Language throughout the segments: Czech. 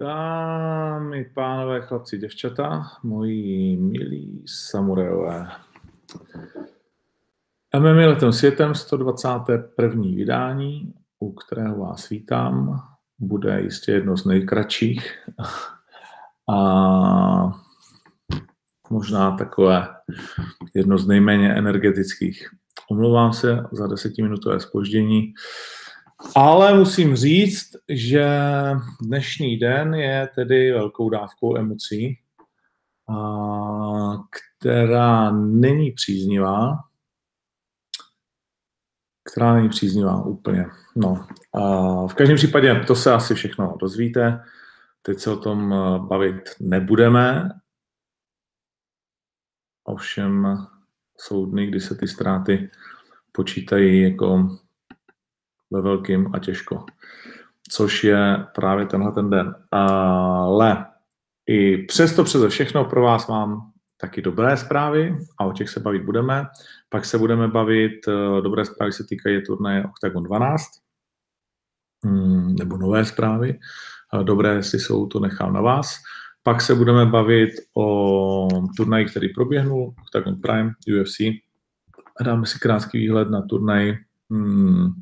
Dámy, pánové, chlapci, děvčata, moji milí samurajové. MMA letem světem 121. vydání, u kterého vás vítám, bude jistě jedno z nejkratších a možná takové jedno z nejméně energetických. Omlouvám se za desetiminutové spoždění. Ale musím říct, že dnešní den je tedy velkou dávkou emocí, která není příznivá, která není příznivá úplně. No, v každém případě to se asi všechno dozvíte. Teď se o tom bavit nebudeme. Ovšem jsou dny, kdy se ty ztráty počítají jako ve velkým a těžko. Což je právě tenhle ten den. Ale i přesto přeze všechno pro vás mám taky dobré zprávy a o těch se bavit budeme. Pak se budeme bavit, eh, dobré zprávy se týkají turnaje Octagon 12, hmm, nebo nové zprávy. Dobré, jestli jsou, to nechám na vás. Pak se budeme bavit o turnaji, který proběhnul, Octagon Prime, UFC. Dáme si krátký výhled na turnaj hmm,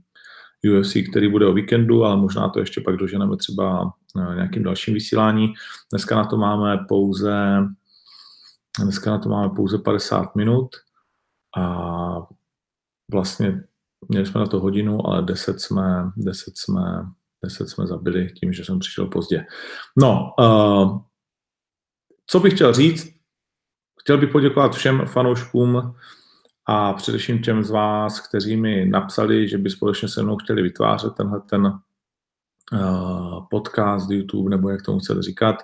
UFC, který bude o víkendu, ale možná to ještě pak doženeme třeba eh, nějakým dalším vysílání. Dneska na to máme pouze dneska na to máme pouze 50 minut a vlastně měli jsme na to hodinu, ale 10 jsme, 10 jsme, 10 jsme zabili tím, že jsem přišel pozdě. No, uh, co bych chtěl říct, chtěl bych poděkovat všem fanouškům a především těm z vás, kteří mi napsali, že by společně se mnou chtěli vytvářet tenhle ten uh, podcast, YouTube, nebo jak tomu chcete říkat.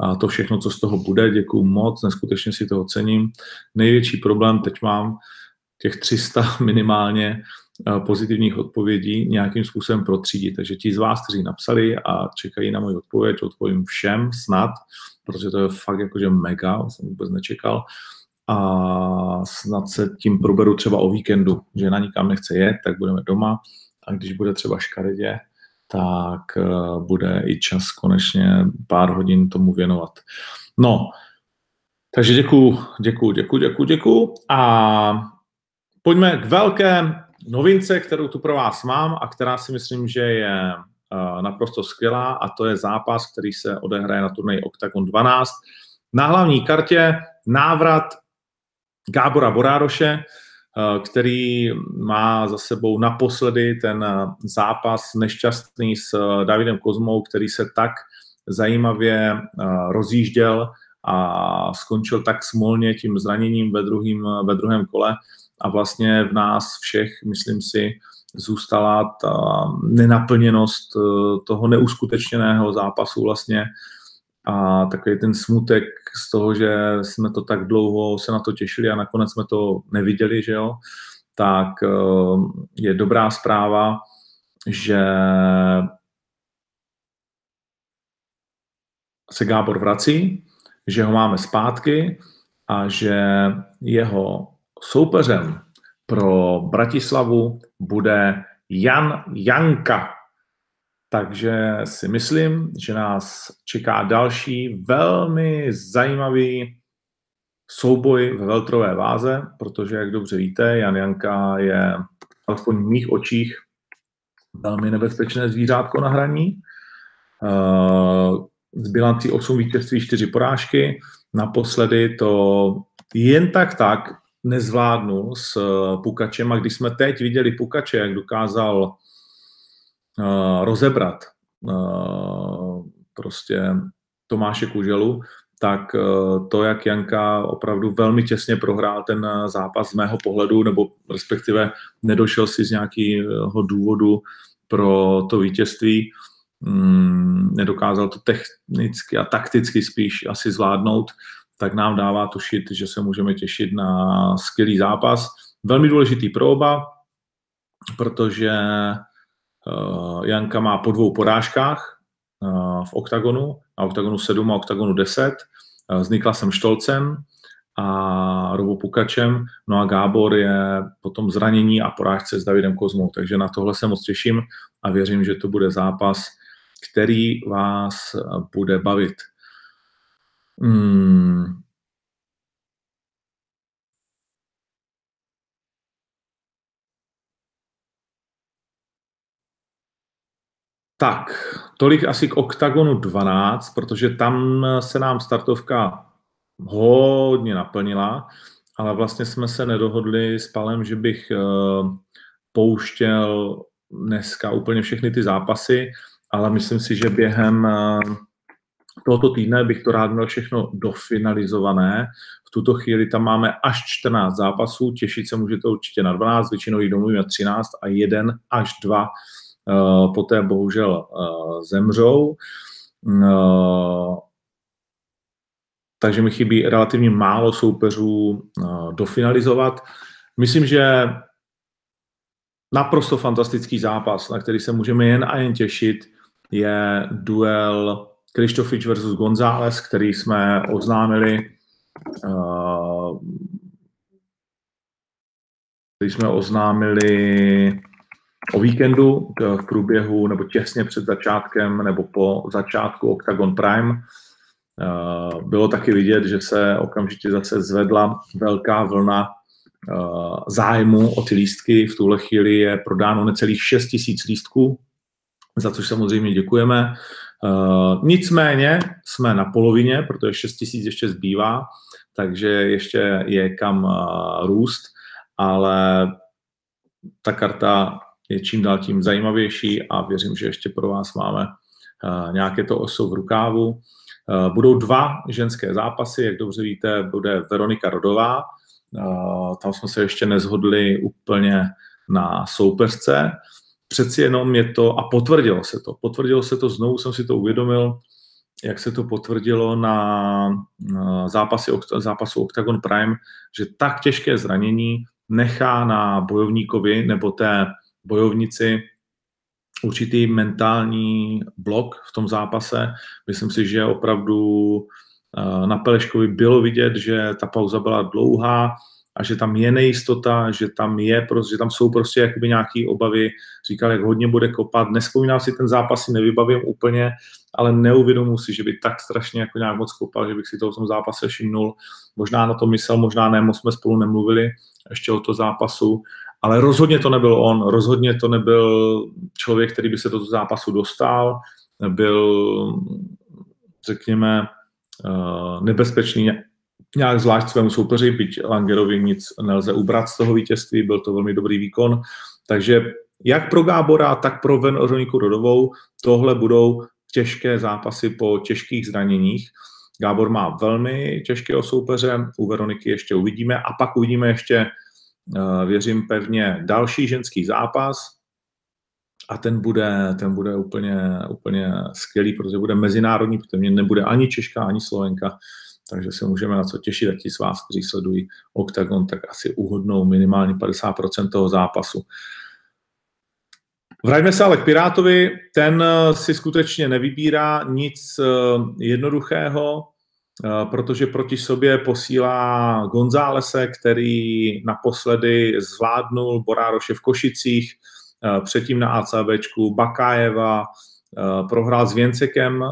A to všechno, co z toho bude, děkuju moc, neskutečně si toho cením. Největší problém teď mám těch 300 minimálně uh, pozitivních odpovědí nějakým způsobem protřídit. Takže ti z vás, kteří napsali a čekají na moji odpověď, odpovím všem snad, protože to je fakt jakože mega, jsem vůbec nečekal. Uh, a snad se tím proberu třeba o víkendu, že na nikam nechce jet, tak budeme doma a když bude třeba škaredě, tak uh, bude i čas konečně pár hodin tomu věnovat. No, takže děkuju, děkuju, děkuju, děkuju, děkuju a pojďme k velké novince, kterou tu pro vás mám a která si myslím, že je uh, naprosto skvělá a to je zápas, který se odehraje na turnaji Octagon 12. Na hlavní kartě návrat Gábora Borároše, eh, který má za sebou naposledy ten eh, zápas nešťastný s eh, Davidem Kozmou, který se tak zajímavě rozjížděl a skončil tak smolně tím zraněním ve, druhým, ve druhém kole. A vlastně v nás všech, myslím si, zůstala ta nenaplněnost toho neuskutečněného zápasu vlastně a takový ten smutek z toho, že jsme to tak dlouho se na to těšili a nakonec jsme to neviděli, že jo, tak eh, je dobrá zpráva, že se Gábor vrací, že ho máme zpátky a že jeho soupeřem pro Bratislavu bude Jan Janka. Takže si myslím, že nás čeká další velmi zajímavý souboj ve veltrové váze, protože, jak dobře víte, Jan Janka je alespoň v mých očích velmi nebezpečné zvířátko na hraní. Eh, z bilancí 8 vítězství, 4 porážky. Naposledy to jen tak tak nezvládnu s Pukačem a když jsme teď viděli Pukače, jak dokázal rozebrat uh, prostě Tomáše Kuželu, tak uh, to, jak Janka opravdu velmi těsně prohrál ten zápas z mého pohledu, nebo respektive nedošel si z nějakého důvodu pro to vítězství, um, nedokázal to technicky a takticky spíš asi zvládnout, tak nám dává tušit, že se můžeme těšit na skvělý zápas. Velmi důležitý pro oba, protože Janka má po dvou porážkách uh, v OKTAGONu, na OKTAGONu 7 a OKTAGONu 10, uh, s Niklasem Štolcem a Robo Pukačem, no a Gábor je potom zranění a porážce s Davidem Kozmou, takže na tohle se moc těším a věřím, že to bude zápas, který vás bude bavit. Hmm. Tak, tolik asi k OKTAGONu 12, protože tam se nám startovka hodně naplnila, ale vlastně jsme se nedohodli s Palem, že bych uh, pouštěl dneska úplně všechny ty zápasy, ale myslím si, že během uh, tohoto týdne bych to rád měl všechno dofinalizované. V tuto chvíli tam máme až 14 zápasů, těšit se můžete určitě na 12, většinou jich domluvíme 13 a jeden až dva poté bohužel uh, zemřou. Uh, takže mi chybí relativně málo soupeřů dofinalizovat. Myslím, že naprosto fantastický zápas, na který se můžeme jen a jen těšit, je duel Krištofič versus González, který jsme oznámili který jsme oznámili o víkendu v průběhu nebo těsně před začátkem nebo po začátku Octagon Prime. Uh, bylo taky vidět, že se okamžitě zase zvedla velká vlna uh, zájmu o ty lístky. V tuhle chvíli je prodáno necelých 6 tisíc lístků, za což samozřejmě děkujeme. Nicméně jsme na polovině, protože 6 tisíc ještě zbývá, takže ještě je kam růst, ale ta karta je čím dál tím zajímavější a věřím, že ještě pro vás máme uh, nějaké to oso v rukávu. Uh, budou dva ženské zápasy, jak dobře víte, bude Veronika Rodová, uh, tam jsme se ještě nezhodli úplně na soupeřce, přeci jenom je to, a potvrdilo se to, potvrdilo se to, znovu jsem si to uvědomil, jak se to potvrdilo na, na zápasy, zápasu Octagon Prime, že tak těžké zranění nechá na bojovníkovi nebo té bojovnici určitý mentální blok v tom zápase. Myslím si, že opravdu eh, na Peleškovi bylo vidět, že ta pauza byla dlouhá, a že tam je nejistota, že tam je že tam jsou prostě jakoby nějaké obavy. Říkal, jak hodně bude kopat. Nespomínám si ten zápas, si nevybavím úplně, ale neuvědomuji si, že by tak strašně jako nějak moc kopal, že bych si to v tom zápase všimnul. Možná na to myslel, možná ne, moc jsme spolu nemluvili ještě o to zápasu, ale rozhodně to nebyl on, rozhodně to nebyl člověk, který by se do zápasu dostal, byl, řekněme, eh, nebezpečný nějak zvlášť svému soupeři, byť Langerovi nic nelze ubrat z toho vítězství, byl to velmi dobrý výkon. Takže jak pro Gábora, tak pro Veroniku Rodovou tohle budou těžké zápasy po těžkých zraněních. Gábor má velmi těžkého soupeře, u Veroniky ještě uvidíme a pak uvidíme ještě, věřím pevně, další ženský zápas a ten bude, ten bude úplně, úplně skvělý, protože bude mezinárodní, protože nebude ani Češka, ani Slovenka, takže se můžeme na co těšit a ti z vás, kteří sledují OKTAGON, tak asi uhodnou minimálně 50% toho zápasu. Vraťme se ale k Pirátovi, ten eh, si skutečně nevybírá nic eh, jednoduchého, eh, protože proti sobě posílá Gonzálese, který naposledy zvládnul Borároše v Košicích, předtím na ACBčku, Bakájeva, prohrál s Věncekem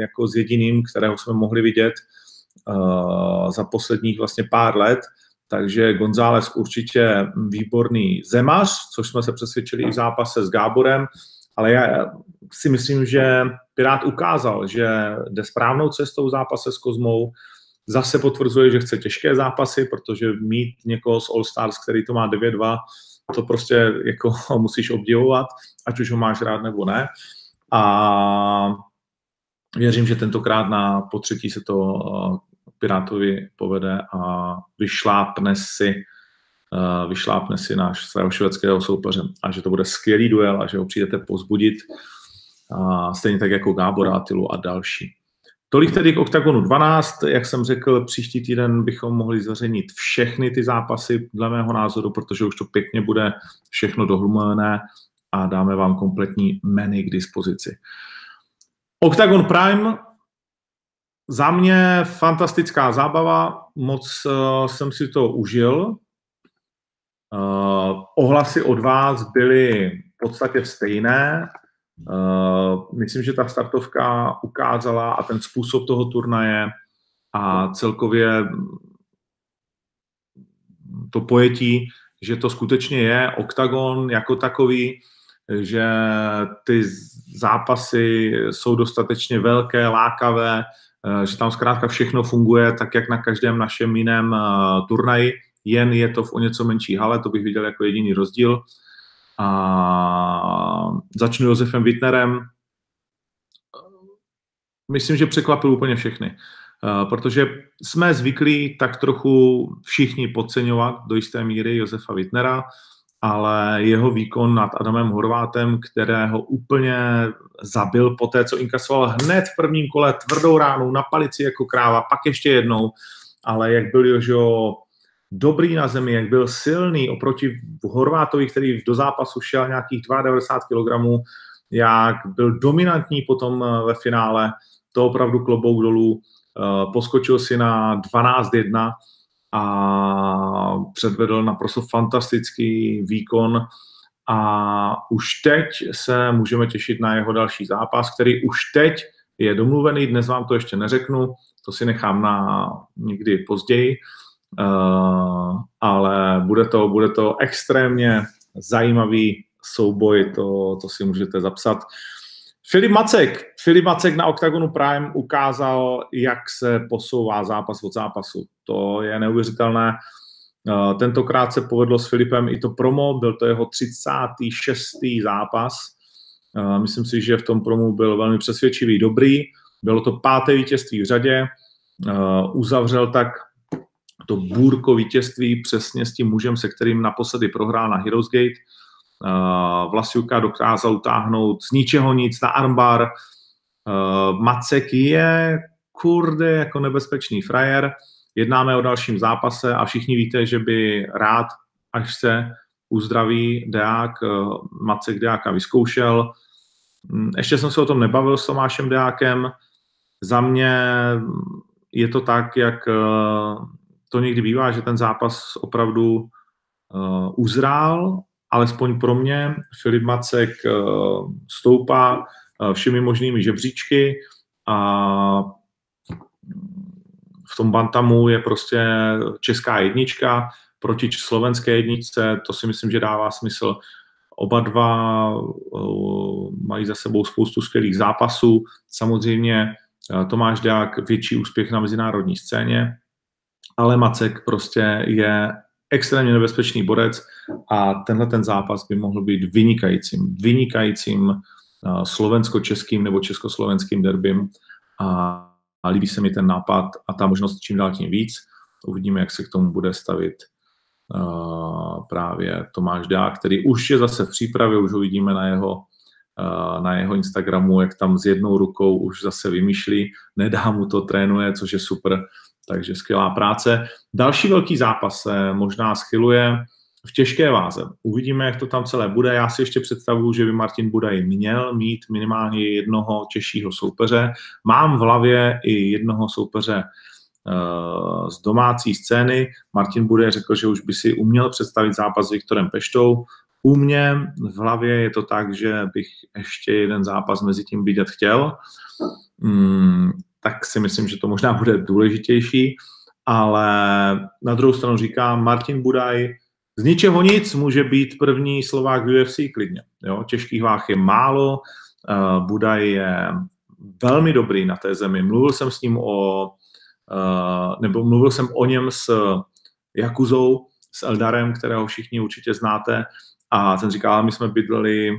jako s jediným, kterého jsme mohli vidět za posledních vlastně pár let, takže González určitě výborný zemař, což jsme se přesvědčili i v zápase s Gáborem, ale já si myslím, že Pirát ukázal, že jde správnou cestou v zápase s Kozmou, zase potvrzuje, že chce těžké zápasy, protože mít někoho z All Stars, který to má 9-2, to prostě jako musíš obdivovat, ať už ho máš rád nebo ne. A věřím, že tentokrát na potřetí se to Pirátovi povede a vyšlápne si vyšlápne si náš svého švédského soupeře a že to bude skvělý duel a že ho přijdete pozbudit stejně tak jako Gábor Atilu a další. Tolik tedy k OKTAGONu 12. Jak jsem řekl, příští týden bychom mohli zveřejnit všechny ty zápasy, dle mého názoru, protože už to pěkně bude všechno dohlumené a dáme vám kompletní menu k dispozici. Octagon Prime za mě fantastická zábava, moc uh, jsem si to užil. Uh, ohlasy od vás byly v podstatě stejné. Uh, myslím, že ta startovka ukázala a ten způsob toho turnaje a celkově to pojetí, že to skutečně je oktagon jako takový, že ty zápasy jsou dostatečně velké, lákavé, eh, že tam zkrátka všechno funguje tak, jak na každém našem jiném eh, turnaji, jen je to v o něco menší hale, to bych viděl jako jediný rozdíl. A začnu Josefem Wittnerem. Myslím, že překvapil úplně všechny. Protože jsme zvyklí tak trochu všichni podceňovat do jisté míry Josefa Wittnera, ale jeho výkon nad Adamem Horvátem, kterého úplně zabil po té, co inkasoval hned v prvním kole tvrdou ránu na palici jako kráva, pak ještě jednou, ale jak byl Jožo dobrý na zemi, jak byl silný oproti Horvátovi, který do zápasu šel nějakých 92 kg, jak byl dominantní potom eh, ve finále, to opravdu klobouk dolů. Eh, poskočil si na 12-1 a předvedl naprosto fantastický výkon. A už teď se můžeme těšit na jeho další zápas, který už teď je domluvený, dnes vám to ještě neřeknu, to si nechám na někdy později, uh, ale bude to, bude to extrémně zajímavý souboj, to, to si můžete zapsat. Filip Macek. Filip Macek na Octagonu Prime ukázal, jak se posouvá zápas od zápasu. To je neuvěřitelné. Eh, tentokrát se povedlo s Filipem i to promo, byl to jeho 36. zápas. Eh, myslím si, že v tom promu byl velmi přesvědčivý, dobrý. Bylo to páté vítězství v řadě. Uzavřel tak to bůrko vítězství přesně s tím mužem, se kterým naposledy prohrál na Heroes Gate Uh, Vlasiuka dokázal utáhnout z ničeho nic na armbar. Uh, Macek je kurde jako nebezpečný frajer. Jednáme o dalším zápase a všichni víte, že by rád, až se uzdraví Deák, uh, Macek Deáka vyzkoušel. Um, ještě jsem se o tom nebavil s Tomášem Deákem. Za mě je to tak, jak to někdy bývá, že ten zápas opravdu uzrál alespoň pro mě, Filip Macek eh, stoupá eh, všemi možnými žebříčky a v tom Bantamu je prostě česká jednička proti slovenské jedničce, to si myslím, že dává smysl. Oba dva eh, mají za sebou spoustu skvělých zápasů. Samozřejmě Tomáš Dák větší úspěch na mezinárodní scéně, ale Macek prostě je extrémně nebezpečný borec a tenhle ten zápas by mohl být vynikajícím, vynikajícím uh, slovensko-českým nebo československým derbym. A, líbí se mi ten nápad a ta možnost čím dál tím víc. Uvidíme, jak se k tomu bude stavit uh, právě Tomáš Dá, který už je zase v přípravě, už uvidíme na jeho, uh, na jeho Instagramu, jak tam s jednou rukou už zase vymýšlí, nedá mu to, trénuje, což je super, takže skvělá práce. Další velký zápas se možná schyluje v těžké váze. Uvidíme, jak to tam celé bude. Já si ještě představuju, že by Martin Budaj měl mít minimálně jednoho těžšího soupeře. Mám v hlavě i jednoho soupeře uh, z domácí scény. Martin Budaj řekl, že už by si uměl představit zápas s Viktorem Peštou. U mě v hlavě je to tak, že bych ještě jeden zápas mezi tím vidět chtěl. Tak si myslím, že to možná bude důležitější, ale na druhou stranu říkám, Martin Budaj z ničeho nic může být první Slovák v UFC klidně. Jo? Těžkých váh je málo, uh, Budaj je velmi dobrý na té zemi. Mluvil jsem s ním o, uh, nebo mluvil jsem o něm s Jakuzou, s Eldarem, kterého všichni určitě znáte, a ten říkal, my jsme bydleli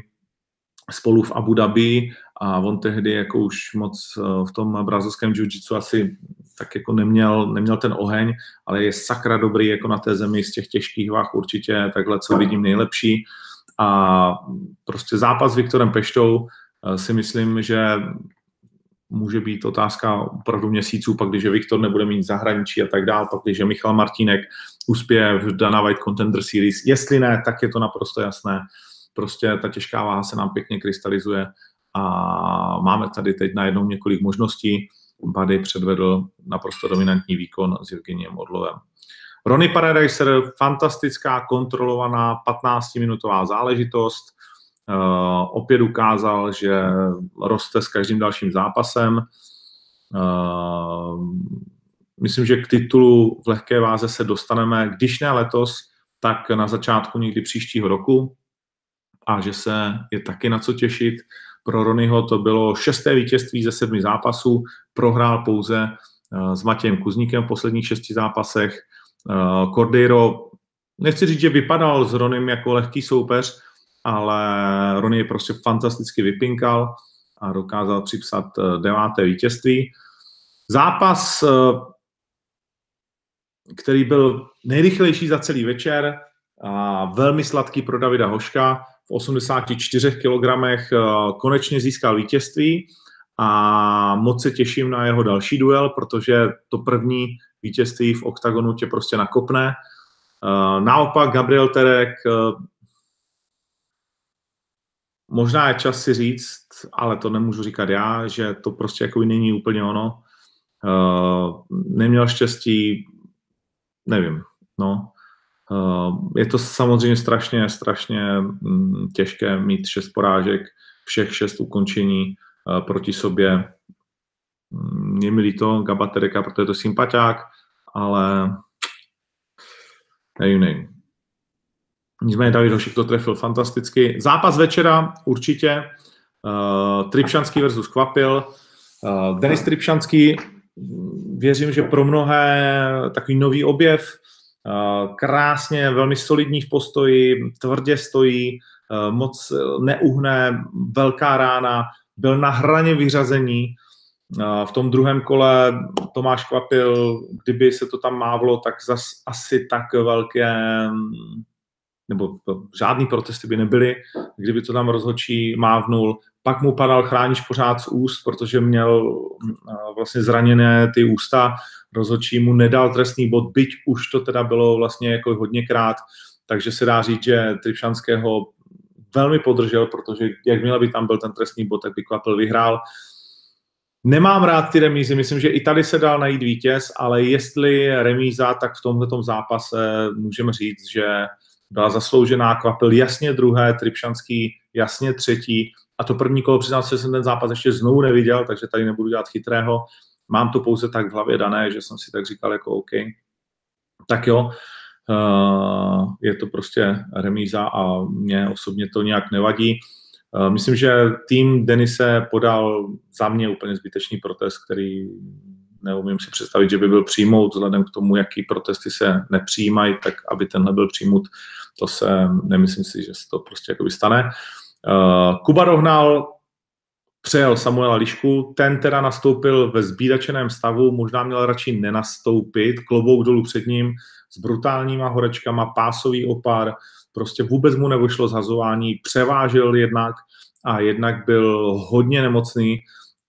spolu v Abu Dhabi a on tehdy jako už moc eh, v tom brazilském jiu-jitsu asi tak jako neměl, neměl ten oheň, ale je sakra dobrý jako na té zemi z těch těžkých váh určitě takhle, co vidím nejlepší. A prostě zápas s Viktorem Peštou eh, si myslím, že může být otázka opravdu měsíců, pak když Viktor nebude mít zahraničí a tak dále, pak když Michal Martínek uspěje v Dana White Contender Series. Jestli ne, tak je to naprosto jasné. Prostě ta těžká váha se nám pěkně krystalizuje a máme tady teď najednou několik možností. Bady předvedl naprosto dominantní výkon s Evgeniem Orlovem. Ronnie Paradiser, fantastická, kontrolovaná 15-minutová záležitost. opět ukázal, že roste s každým dalším zápasem. Myslím, že k titulu v lehké váze se dostaneme, když ne letos, tak na začátku někdy příštího roku a že se je taky na co těšit. Pro Ronyho to bylo šesté vítězství ze sedmi zápasů, prohrál pouze eh, s Matějem Kuzníkem v posledních šesti zápasech. Eh, Cordeiro, nechci říct, že vypadal s Ronym jako lehký soupeř, ale Rony je prostě fantasticky vypinkal a dokázal připsat eh, deváté vítězství. Zápas, který byl nejrychlejší za celý večer, a velmi sladký pro Davida Hoška, 84 kg eh, konečně získal vítězství a moc se těším na jeho další duel, protože to první vítězství v oktagonu tě prostě nakopne. Eh, naopak Gabriel Terek eh, možná je čas si říct, ale to nemůžu říkat já, že to prostě jako není úplně ono. Neměl štěstí, nevím, no. Eh, je to samozřejmě strašně, strašně mm, těžké mít šest porážek, všech šest ukončení eh, proti sobě. Je mi líto Gabatereka, protože je to sympatiák, ale nevím, nevím. Nicméně David Hošek to trefil fantasticky. Zápas večera určitě. Uh, Tripšanský versus Kvapil. Uh, Denis Tripšanský, věřím, že pro mnohé takový nový objev. Eh, krásně, velmi solidní v postoji, tvrdě stojí, eh, moc neuhne, velká rána, byl na hraně vyřazení. Eh, v tom druhém kole Tomáš Kvapil, kdyby se to tam mávlo, tak zas asi tak velké, nebo žádný protesty by nebyly, kdyby to tam rozhodčí mávnul. Pak mu padal chránič pořád z úst, protože měl vlastně zraněné ty ústa rozhodčí mu nedal trestný bod, byť už to teda bylo vlastně jako hodněkrát, takže se dá říct, že Tripšanského velmi podržel, protože jakmile by tam byl ten trestný bod, tak by Kvapil vyhrál. Nemám rád ty remízy, myslím, že i tady se dal najít vítěz, ale jestli remíza, tak v tomto zápase můžeme říct, že byla zasloužená Kvapil jasně druhé, Tripšanský jasně třetí. A to první kolo, přiznám se, že jsem ten zápas ještě znovu neviděl, takže tady nebudu dělat chytrého, mám to pouze tak v hlavě dané, že jsem si tak říkal jako OK, tak jo, uh, je to prostě remíza a mě osobně to nějak nevadí. Uh, myslím, že tým Denise podal za mě úplně zbytečný protest, který neumím si představit, že by byl přijmout, vzhledem k tomu, jaký protesty se nepřijímají, tak aby tenhle byl přijmout, to se nemyslím si, že se to prostě jako stane. Uh, Kuba dohnal přejel Samuela Lišku, ten teda nastoupil ve zbídačeném stavu, možná měl radši nenastoupit, klobouk dolů před ním s brutálníma horečkama, pásový opar, prostě vůbec mu nevyšlo zhazování, převážil jednak a jednak byl hodně nemocný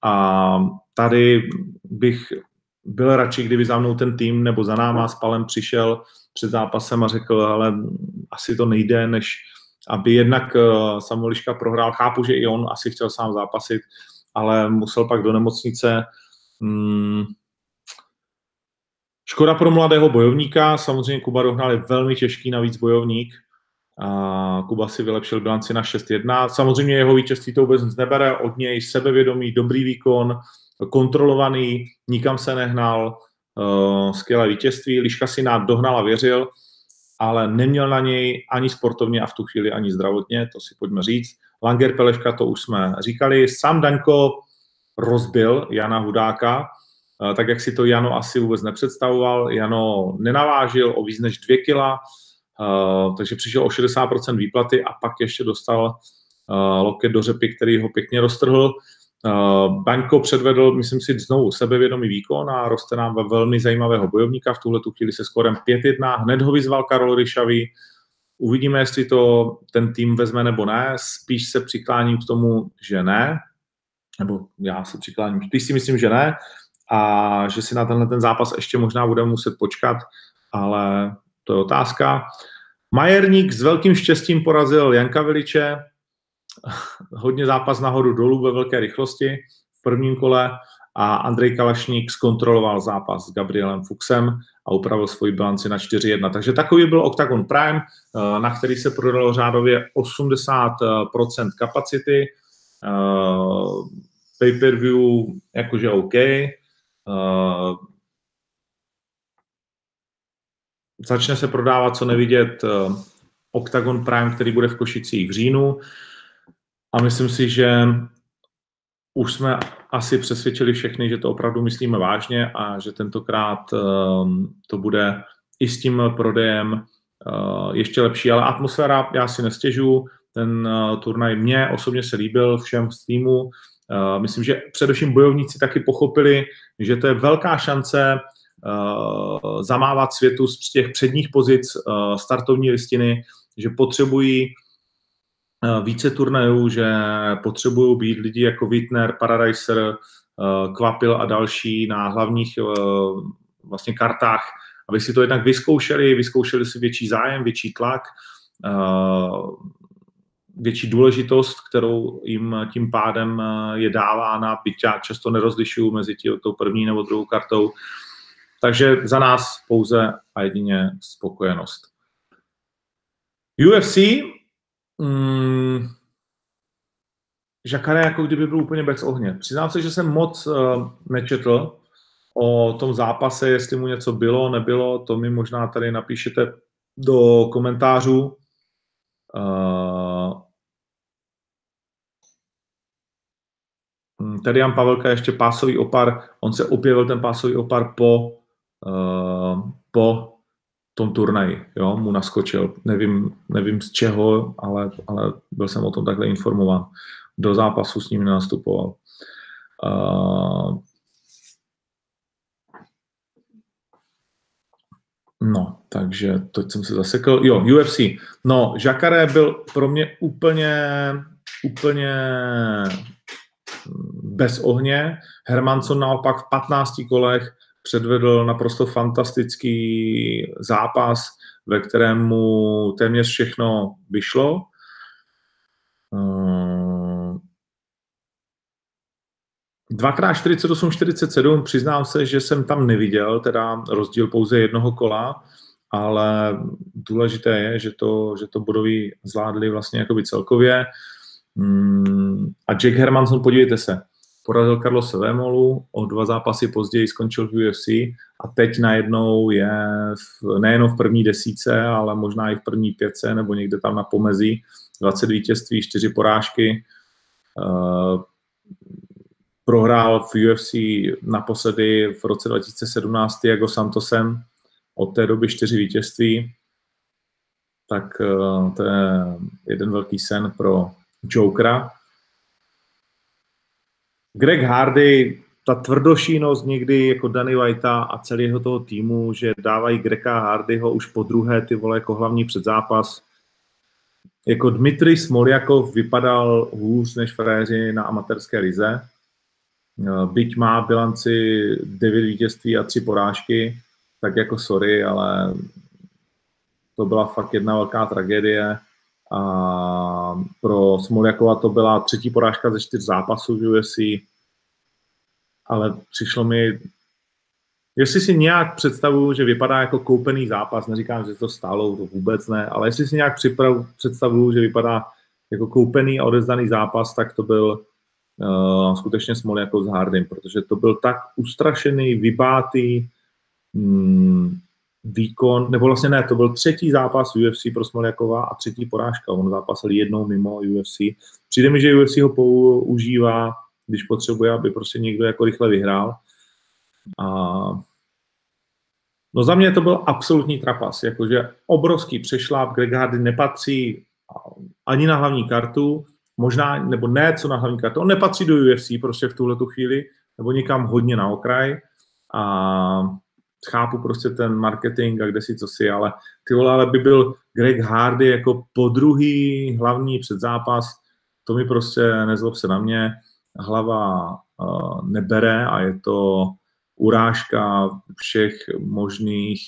a tady bych byl radši, kdyby za mnou ten tým nebo za náma s Palem přišel před zápasem a řekl, ale asi to nejde, než aby jednak eh, Samueliška prohrál. Chápu, že i on asi chtěl sám zápasit, ale musel pak do nemocnice. Hmm. Škoda pro mladého bojovníka, samozřejmě Kuba Dohnal je velmi těžký navíc bojovník. A Kuba si vylepšil bilanci na 6-1. Samozřejmě jeho vítězství to vůbec nic nebere, od něj sebevědomý, dobrý výkon, kontrolovaný, nikam se nehnal, uh, skvělé vítězství. Liška si dohnal a věřil ale neměl na něj ani sportovně a v tu chvíli ani zdravotně, to si pojďme říct. Langer Peleška, to už jsme říkali. Sam Daňko rozbil Jana Hudáka, eh, tak jak si to Jano asi vůbec nepředstavoval. Jano nenavážil o víc než dvě kila, takže přišel o 60% výplaty a pak ještě dostal eh, loket do řepy, který ho pěkně roztrhl. Uh, Baňko předvedl, myslím si, znovu sebevědomý výkon a roste nám ve velmi zajímavého bojovníka. V tuhle tu chvíli se skorem 5-1. Hned ho vyzval Karol Ryšavý. Uvidíme, jestli to ten tým vezme nebo ne. Spíš se přikláním k tomu, že ne. Nebo já se přikláním, spíš si myslím, že ne. A že si na tenhle ten zápas ještě možná budeme muset počkat, ale to je otázka. Majerník s velkým štěstím porazil Janka Viliče, hodně zápas nahoru dolů ve velké rychlosti v prvním kole a Andrej Kalašník zkontroloval zápas s Gabrielem Fuxem a upravil svoji bilanci na 4-1. Takže takový byl Octagon Prime, eh, na který se prodalo řádově 80% kapacity. Pay-per-view jakože OK. Začne se prodávat co nevidět Octagon Prime, který bude v Košicích v říjnu. A myslím si, že už jsme asi přesvědčili všechny, že to opravdu myslíme vážně a že tentokrát um, to bude i s tím prodejem uh, ještě lepší. Ale atmosféra, já si nestěžu, ten turnaj mě osobně se líbil všem z týmu. Myslím, že především bojovníci taky pochopili, že to je velká šance zamávat světu z těch předních pozic uh, startovní listiny, že potřebují Eh, více turnajů, že potřebují být lidi jako Wittner, Paradiser, eh, Kvapil a další na hlavních eh, vlastně kartách, aby si to jednak vyzkoušeli, vyzkoušeli si větší zájem, větší tlak, větší důležitost, kterou jim tím pádem je dávána, byť já často nerozlišuju mezi tí, tou první nebo druhou kartou. Takže za nás pouze a jedině spokojenost. UFC mm, Žakare jako kdyby byl úplně bez ohně. Přiznám se, že jsem moc uh, nečetl o tom zápase, jestli mu něco bylo, nebylo, to mi možná tady napíšete do komentářů. Uh, tady Jan Pavelka ještě pásový opar, on se objevil ten pásový opar po, po tom turnaji, jo, mu naskočil. Nevím, nevím z čeho, ale, ale byl jsem o tom takhle informován. Do zápasu s ním nenastupoval. Uh, No, takže to jsem se zasekl. Jo, UFC. No, Jacare byl pro mě úplně, úplně bez ohně. Hermanson naopak v 15 kolech předvedl naprosto fantastický zápas, ve kterém mu téměř všechno vyšlo. Eh, dvakrát 48, 47, přiznám se, že jsem tam neviděl, teda rozdíl pouze jednoho kola, ale důležité je, že to, že to bodoví zvládli vlastně jakoby celkově. Mm, a Jack Hermanson, podívejte se, porazil Carlos Vémolu, o dva zápasy později skončil v UFC a teď najednou je v, nejenom v první desíce, ale možná i v první pětce nebo někde tam na pomezí. 20 vítězství, 4 porážky. Uh, prohrál v UFC naposledy v roce 2017 jako Santosem, od té doby 4 vítězství. Tak uh, to je jeden velký sen pro Jokera. Greg Hardy, ta tvrdošínost někdy jako Danny Whitea a celého toho týmu, že dávají Grega Hardyho už po druhé ty vole jako hlavní předzápas. Jako Dmitry Smoljakov vypadal hůř než frajeři na amatérské lize. Byť má bilanci 9 vítězství a 3 porážky, tak jako sorry, ale to byla fakt jedna velká tragédie. A pro Smoljakova to byla třetí porážka ze čtyř zápasů v UFC, ale přišlo mi, jestli si nějak představuju, že vypadá jako koupený zápas, neříkám, že to stálo, to vůbec ne, ale jestli si nějak představuju, že vypadá jako koupený a odezdaný zápas, tak to byl uh, skutečně Smoljakov s Hardym, protože to byl tak ustrašený, vybátý, mm, výkon, nebo vlastně ne, to byl třetí zápas UFC pro Smoljakova a třetí porážka. On zápasil jednou mimo UFC. Přijde mi, že UFC ho používá, když potřebuje, aby prostě někdo jako rychle vyhrál. A no za mě to byl absolutní trapas, jakože obrovský přešláp, Greg Hardy nepatří ani na hlavní kartu, možná, nebo ne, co na hlavní kartu, on nepatří do UFC prostě v tuhle chvíli, nebo někam hodně na okraj a chápu prostě ten marketing a kde si co si, ale ty vole, ale by byl Greg Hardy jako podruhý hlavní předzápas, to mi prostě nezlob se na mě, hlava uh, nebere a je to urážka všech možných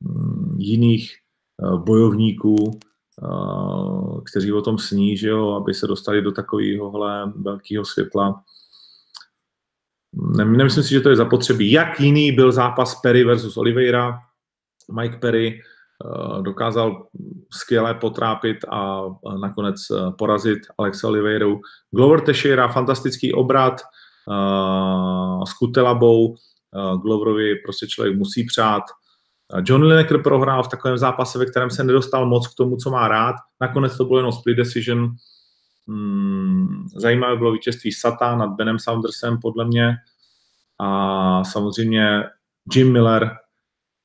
um, jiných uh, bojovníků, uh, kteří o tom sní, že jo, aby se dostali do takového velkého světla nemyslím si, že to je zapotřebí. Jak jiný byl zápas Perry versus Oliveira, Mike Perry uh, dokázal skvěle potrápit a nakonec porazit Alexa Oliveiru. Glover Teixeira, fantastický obrat s Kutelabou, Gloverovi prostě člověk musí přát. John Lineker prohrál v takovém zápase, ve kterém se nedostal moc k tomu, co má rád. Nakonec to bylo jenom split decision. Hmm, zajímavé bylo vítězství Sata nad Benem Saundersem, podle mě. A samozřejmě Jim Miller,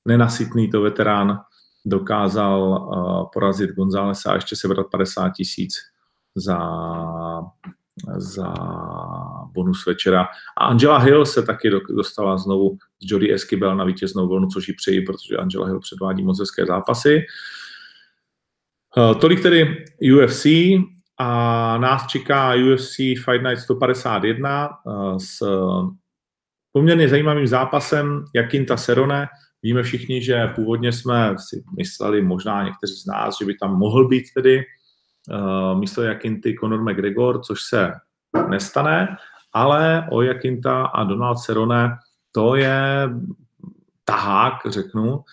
nenasytný to veterán, dokázal uh, porazit Gonzálesa a ještě sebrat 50 tisíc za, za bonus večera. A Angela Hill se taky dostala znovu z Jody Esquibel na vítěznou vlnu, což ji přeji, protože Angela Hill předvádí moc zápasy. Uh, tolik tedy UFC a nás čeká UFC Fight Night 151 uh, s poměrně zajímavým zápasem Jakinta Serone. Víme všichni, že původně jsme si mysleli, možná někteří z nás, že by tam mohl být tedy uh, místo Jakinty Conor McGregor, což se nestane, ale o Jakinta a Donald Cerone to je tahák, řeknu,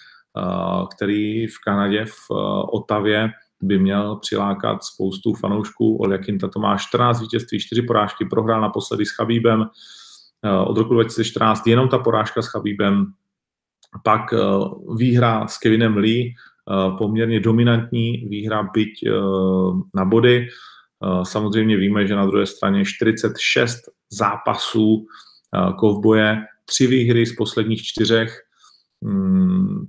který v Kanadě v Otavě by měl přilákat spoustu fanoušků. Od Jakinta to má 14 vítězství, 4 porážky, prohrál naposledy s Chabíbem, Eh, od roku 2014 jenom ta porážka s Chabíbem, pak eh, výhra s Kevinem Lee, eh, poměrně dominantní výhra, byť na body. Samozřejmě víme, že na druhé straně 46 zápasů kovboje, tři výhry z posledních čtyřech,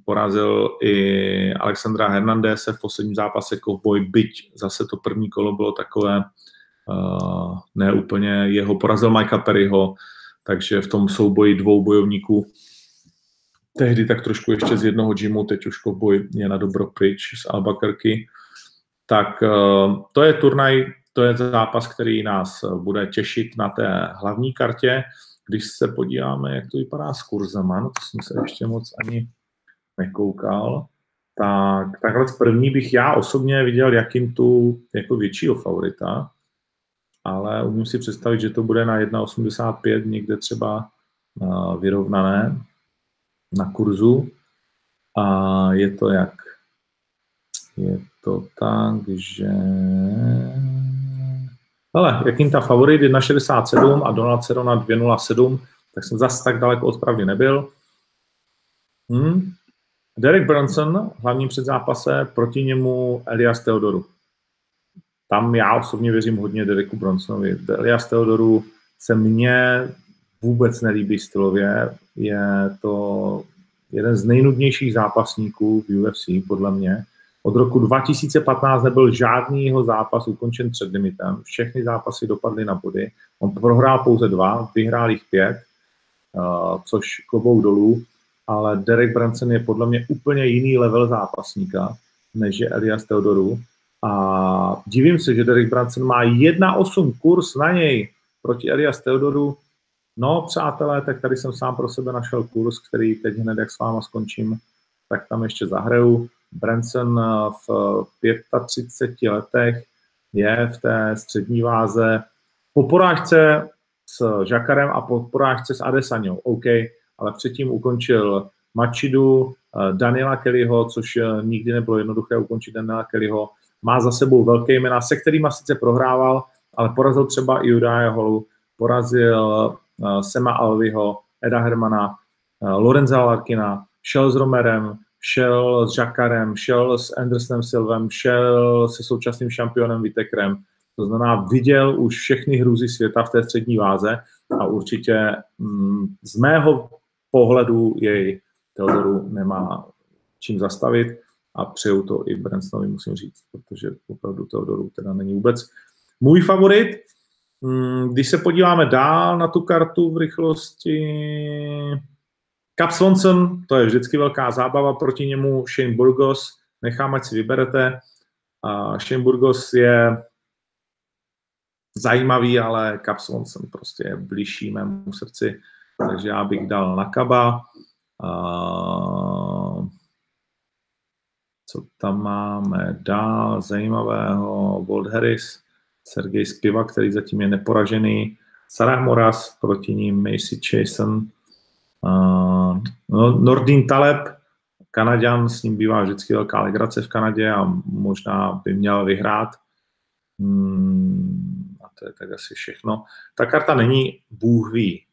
porazil i Alexandra Hernandez v posledním zápase kovboj, byť zase to první kolo bylo takové uh, neúplně jeho, porazil Mikea Perryho, takže v tom souboji dvou bojovníků tehdy tak trošku ještě z jednoho gymu, teď už boj je na dobro pryč z Albuquerque. Tak eh, to je turnaj, to je zápas, který nás bude těšit na té hlavní kartě. Když se podíváme, jak to vypadá s kurzama, no to jsem se ještě moc ani nekoukal, tak takhle první bych já osobně viděl jakým tu jako většího favorita, ale umím si představit, že to bude na 1,85 někde třeba eh, vyrovnané na kurzu. A je to jak? Je to tak, že... Jakým ta favorit 1,67 a Donald Cerrone 2,07, tak jsem zase tak daleko od pravdy nebyl. Hmm. Derek Brunson, hlavním předzápase, proti němu Elias Teodoru tam já osobně věřím hodně Dereku Bronsonovi. Elias Teodoru se mně vůbec nelíbí stylově. Je to jeden z nejnudnějších zápasníků v UFC, podle mě. Od roku 2015 nebyl žádný jeho zápas ukončen před limitem. Všechny zápasy dopadly na body. On prohrál pouze dva, vyhrál jich pět, uh, což klobou dolů, ale Derek Branson je podle mě úplně jiný level zápasníka, než je Elias Teodoru. A divím se, že Derek Branson má 1,8 kurz na něj proti Elias Teodoru. No, přátelé, tak tady jsem sám pro sebe našel kurz, který teď hned, jak s váma skončím, tak tam ještě zahraju. Branson v 35 letech je v té střední váze po porážce s Žakarem a po porážce s Adesanou, OK, ale předtím ukončil Machidu, eh, Daniela Kellyho, což eh, nikdy nebylo jednoduché ukončit Daniela Kellyho, má za sebou velké jména, se kterými sice prohrával, ale porazil třeba i Uriah Holu, porazil Sema Alviho, Eda Hermana, Lorenza Larkina, šel s Romerem, šel s Jakarem, šel s Andersonem Silvem, šel se současným šampionem Vitekrem. To znamená, viděl už všechny hrůzy světa v té střední váze a určitě mm, z mého pohledu jej Teodoru nemá čím zastavit a přeju to i Bransonovi, musím říct, protože opravdu Teodoru teda není vůbec můj favorit. Hmm, když se podíváme dál na tu kartu v rychlosti, Cap Swanson, to je vždycky velká zábava, proti němu Shane Burgos, nechám, ať si vyberete. A Shane Burgos je zajímavý, ale Cap Swanson prostě je blížší mému srdci, takže já bych dal na Kaba. Uh, co tam máme dál zajímavého? Walt Harris, Sergej Spiva, který zatím je neporažený. Sarah Moras, proti ním Macy Jason, uh, no, Nordin Taleb, Kanaďan, s ním bývá vždycky velká legrace v Kanadě a možná by měl vyhrát. Hmm, a to je tak asi všechno. Ta karta není Bůh ví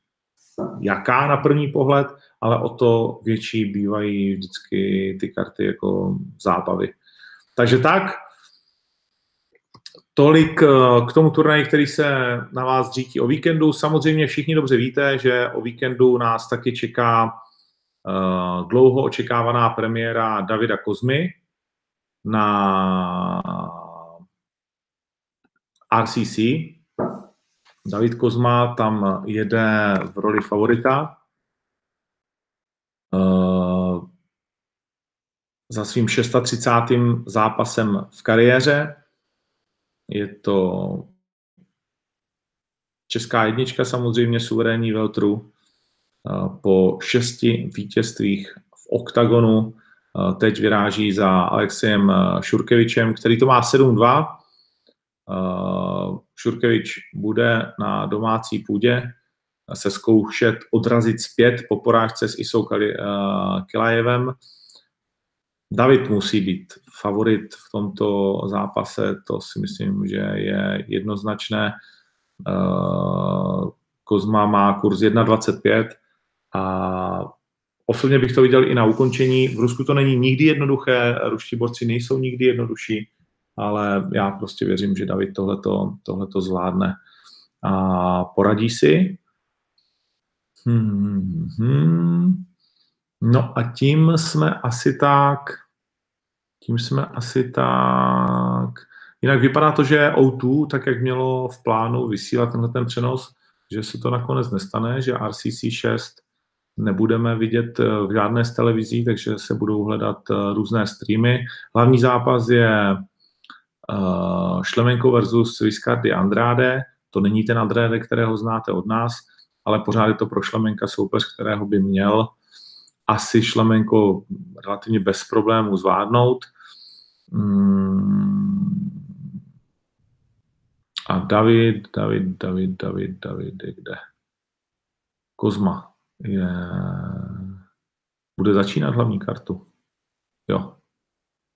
jaká na první pohled, ale o to větší bývají vždycky ty karty jako zábavy. Takže tak, tolik eh, k tomu turnaji, který se na vás dřítí o víkendu. Samozřejmě všichni dobře víte, že o víkendu nás taky čeká uh, dlouho očekávaná premiéra Davida Kozmy na RCC. David Kozma tam jede v roli favorita. Uh, za svým 630. zápasem v kariéře. Je to česká jednička samozřejmě, suverénní veltru. Po šesti vítězstvích v oktagonu teď vyráží za Alexejem Šurkevičem, který to má 7-2. Šurkevič bude na domácí půdě se zkoušet odrazit zpět po porážce s Isou Kilajevem. David musí být favorit v tomto zápase, to si myslím, že je jednoznačné. Eh, Kozma má kurz 1,25 a osobně bych to viděl i na ukončení. V Rusku to není nikdy jednoduché, ruští borci nejsou nikdy jednodušší, ale já prostě věřím, že David tohleto, tohleto zvládne. A poradí si. Hmm, hmm. No a tím jsme asi tak tím jsme asi tak... Jinak vypadá to, že O2, tak jak mělo v plánu vysílat tenhle ten přenos, že se to nakonec nestane, že RCC6 nebudeme vidět eh, v žádné z televizí, takže se budou hledat eh, různé streamy. Hlavní zápas je uh, Šlemenko versus Viscardi Andrade. To není ten Andrade, kterého znáte od nás, ale pořád je to pro Šlemenka soupeř, kterého by měl asi Šlemenko relativně bez problémů zvládnout. Mm. A David, David, David, David, David, je kde? Kozma je... Bude začínat hlavní kartu. Jo.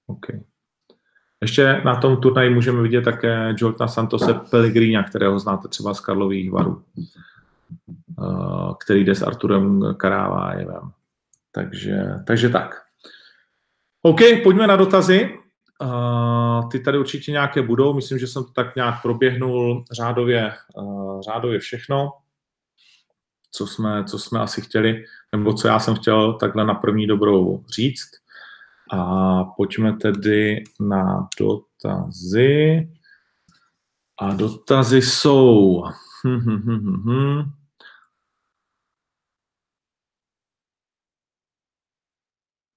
OK. Ještě na tom turnaji můžeme vidět také Jordana Santose Pellegrina, kterého znáte třeba z Karlových varů, eh, který jde s Arturem Karávájevem. Takže, takže tak. OK, pojďme na dotazy. Ty tady určitě nějaké budou, myslím, že jsem to tak nějak proběhnul řádově, uh, řádově všechno, co jsme, co jsme asi chtěli, nebo co já jsem chtěl takhle na první dobrou říct. A pojďme tedy na dotazy. A dotazy jsou... Hm, hm, hm, hm, hm.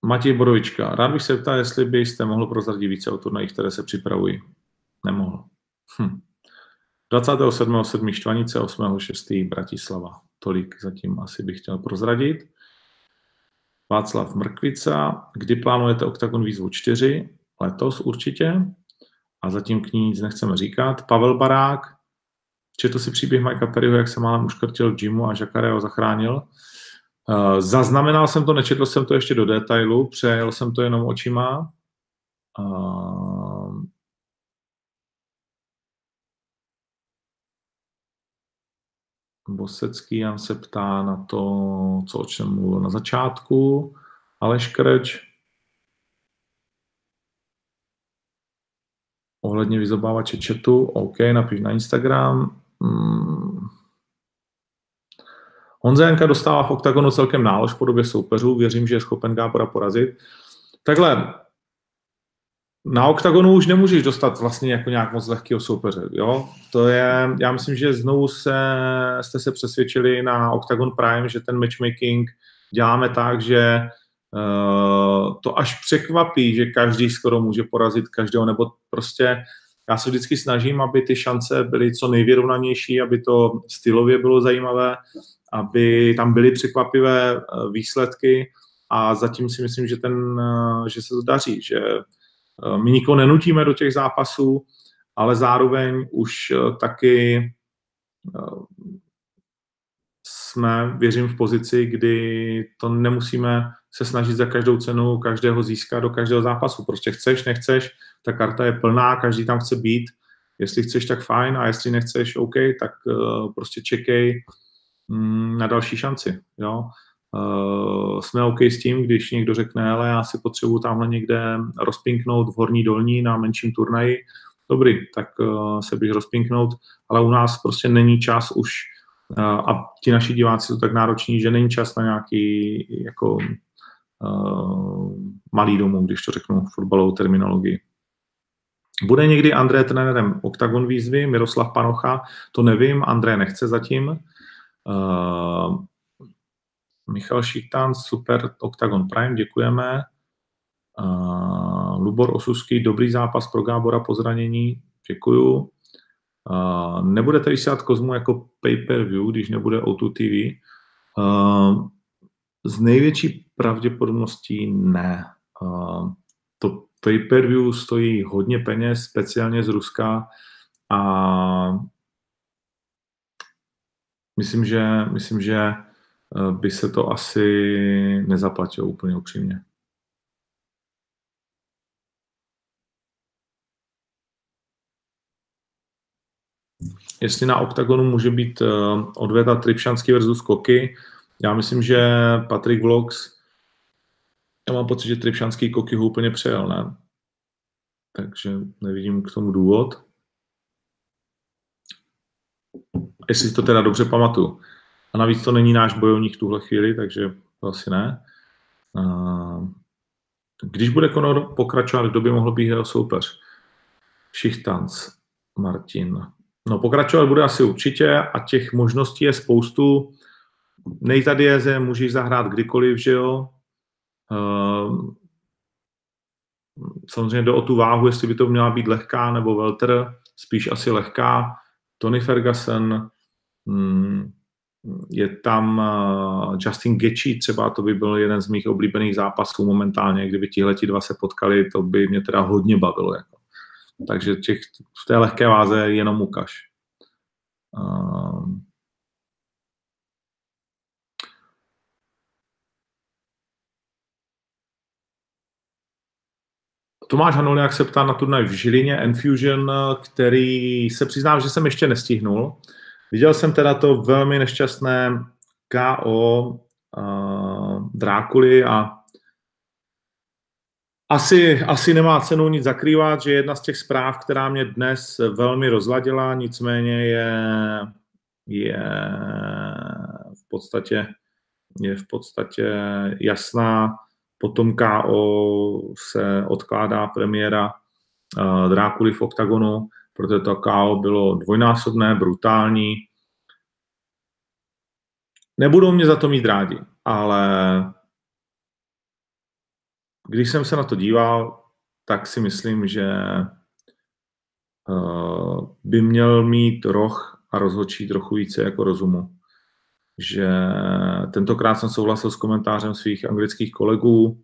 Matěj Borovička. Rád bych se ptal, jestli byste mohl prozradit více o turnajích, které se připravují. Nemohl. Hm. 27.7. Štvanice, 8.6. Bratislava. Tolik zatím asi bych chtěl prozradit. Václav Mrkvica. Kdy plánujete OKTAGON výzvu 4? Letos určitě. A zatím k ní nic nechceme říkat. Pavel Barák. Četl si příběh Majka Perryho, jak se málem uškrtil v gymu a Žakare ho zachránil. Eh, zaznamenal jsem to, nečetl jsem to ještě do detailu, přejel jsem to jenom očima. Uh, Bosecký Jan se ptá na to, co o čem mluvil na začátku. Aleš Kreč. Ohledně vyzobávače chatu, OK, napiš na Instagram. Hmm. Honza Janka dostává v oktagonu celkem nálož v podobě soupeřů, věřím, že je schopen Gábora porazit. Takhle, na oktagonu už nemůžeš dostat vlastně jako nějak moc lehkého soupeře, jo? To je, já myslím, že znovu se, jste se přesvědčili na Octagon Prime, že ten matchmaking děláme tak, že uh, to až překvapí, že každý skoro může porazit každého, nebo prostě já se vždycky snažím, aby ty šance byly co nejvyrovnanější, aby to stylově bylo zajímavé, aby tam byly překvapivé eh, výsledky a zatím si myslím, že, ten, eh, že se to daří, že eh, my nikoho nenutíme do těch zápasů, ale zároveň už taky jsme, věřím, v pozici, kdy to nemusíme se snažit za každou cenu každého získat do každého zápasu. Prostě chceš, nechceš, ta karta je plná, každý tam chce být. Jestli chceš, tak fajn, a jestli nechceš, OK, tak prostě čekej na další šanci. Jo? Uh, jsme OK s tím, když někdo řekne, ale já si potřebuji tamhle někde rozpinknout v horní dolní na menším turnaji, dobrý, tak uh, se běž rozpinknout, ale u nás prostě není čas už uh, a ti naši diváci jsou tak nároční, že není čas na nějaký jako uh, malý domů, když to řeknu fotbalovou terminologii. Bude někdy André trenérem Octagon výzvy, Miroslav Panocha, to nevím, André nechce zatím. Uh, Michal Šichtán, super, Octagon Prime, děkujeme. Uh, Lubor Osuský, dobrý zápas pro Gábora po zranění, děkuju. Uh, nebudete vysílat Kozmu jako pay-per-view, když nebude O2 TV? Uh, z největší pravděpodobností ne. Uh, to pay-per-view stojí hodně peněz, speciálně z Ruska a myslím, že, myslím, že by se to asi nezaplatilo úplně upřímně. jestli na OKTAGONu může být uh, odveta Tripšanský versus Koky. Já myslím, že Patrik Vlogs, já mám pocit, že Tripšanský Koky ho úplně přejel, ne? Takže nevidím k tomu důvod. Jestli to teda dobře pamatuju. A navíc to není náš bojovník v tuhle chvíli, takže to asi ne. Když bude Conor pokračovat, kdo by mohl být jeho soupeř? Šichtanc, Martin. No pokračovat bude asi určitě a těch možností je spoustu. Nej tady je, že můžeš zahrát kdykoliv, že jo. Samozřejmě do o tu váhu, jestli by to měla být lehká nebo welter, spíš asi lehká. Tony Ferguson, je tam Justin Gaethje třeba, to by byl jeden z mých oblíbených zápasů momentálně, kdyby tihle dva se potkali, to by mě teda hodně bavilo. Jako. Takže těch, v té lehké váze jenom ukaž. Tomáš Hanoliak se ptá na turnaj v Žilině Enfusion, který se přiznám, že jsem ještě nestihnul. Viděl jsem teda to velmi nešťastné KO uh, Drákuly a asi, asi nemá cenu nic zakrývat, že jedna z těch zpráv, která mě dnes velmi rozladila, nicméně je, je v podstatě je v podstatě jasná. Potom KO se odkládá premiéra uh, Drákuly v OKTAGONu, protože to KO bylo dvojnásobné, brutální. Nebudou mě za to mít rádi, ale když jsem se na to díval, tak si myslím, že uh, by měl mít roh a rozhodčí trochu více jako rozumu. Že tentokrát jsem souhlasil s komentářem svých anglických kolegů,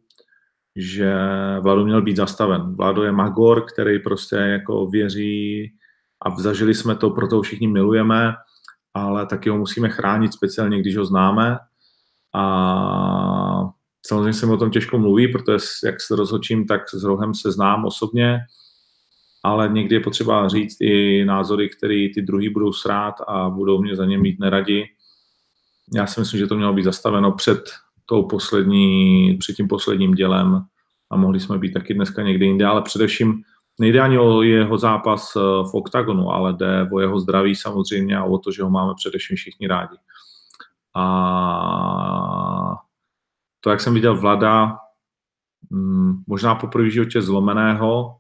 že Vlado měl být zastaven. Vlado je magor, který prostě jako věří a zažili jsme to, proto všichni milujeme, ale taky ho musíme chránit, speciálně když ho známe. A Samozřejmě se mi o tom těžko mluví, protože jak se rozhodčím, tak s Rohem se znám osobně, ale někdy je potřeba říct i názory, které ty druhý budou srát a budou mě za ně mít neradi. Já si myslím, že to mělo být zastaveno před tou poslední, před tím posledním dělem a mohli jsme být taky dneska někde jinde, ale především nejde ani o jeho zápas eh, v oktagonu, ale jde o jeho zdraví samozřejmě a o to, že ho máme především všichni rádi. A to, jak jsem viděl Vlada, mm, možná poprvé v životě zlomeného,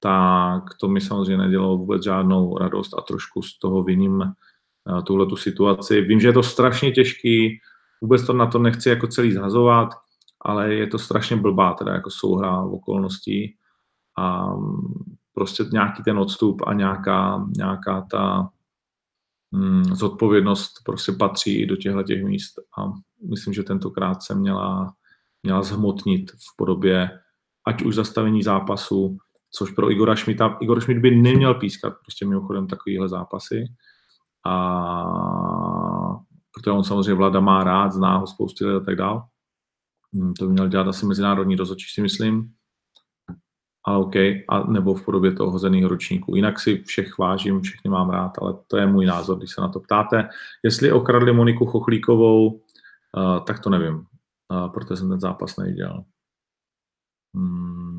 tak to mi samozřejmě nedělalo vůbec žádnou radost a trošku z toho viním eh, tuhle tu situaci. Vím, že je to strašně těžký, vůbec to na to nechci jako celý zhazovat, ale je to strašně blbá teda jako souhra okolností a mm, prostě nějaký ten odstup a nějaká, nějaká ta mm, zodpovědnost prostě patří do těchto těch míst a myslím, že tentokrát se měla, měla zhmotnit v podobě ať už zastavení zápasu, což pro Igora Šmita, Igor Šmit by neměl pískat prostě mimochodem takovýhle zápasy, a protože on samozřejmě vláda má rád, zná ho spousty let a tak dál. Hmm, to by měl dělat asi mezinárodní rozhodčí, si myslím. Ale OK, a nebo v podobě toho hozeného ročníku. Jinak si všech vážím, všechny mám rád, ale to je můj názor, když se na to ptáte. Jestli okradli Moniku Chochlíkovou, uh, tak to nevím, uh, protože jsem ten zápas neviděl. Hmm.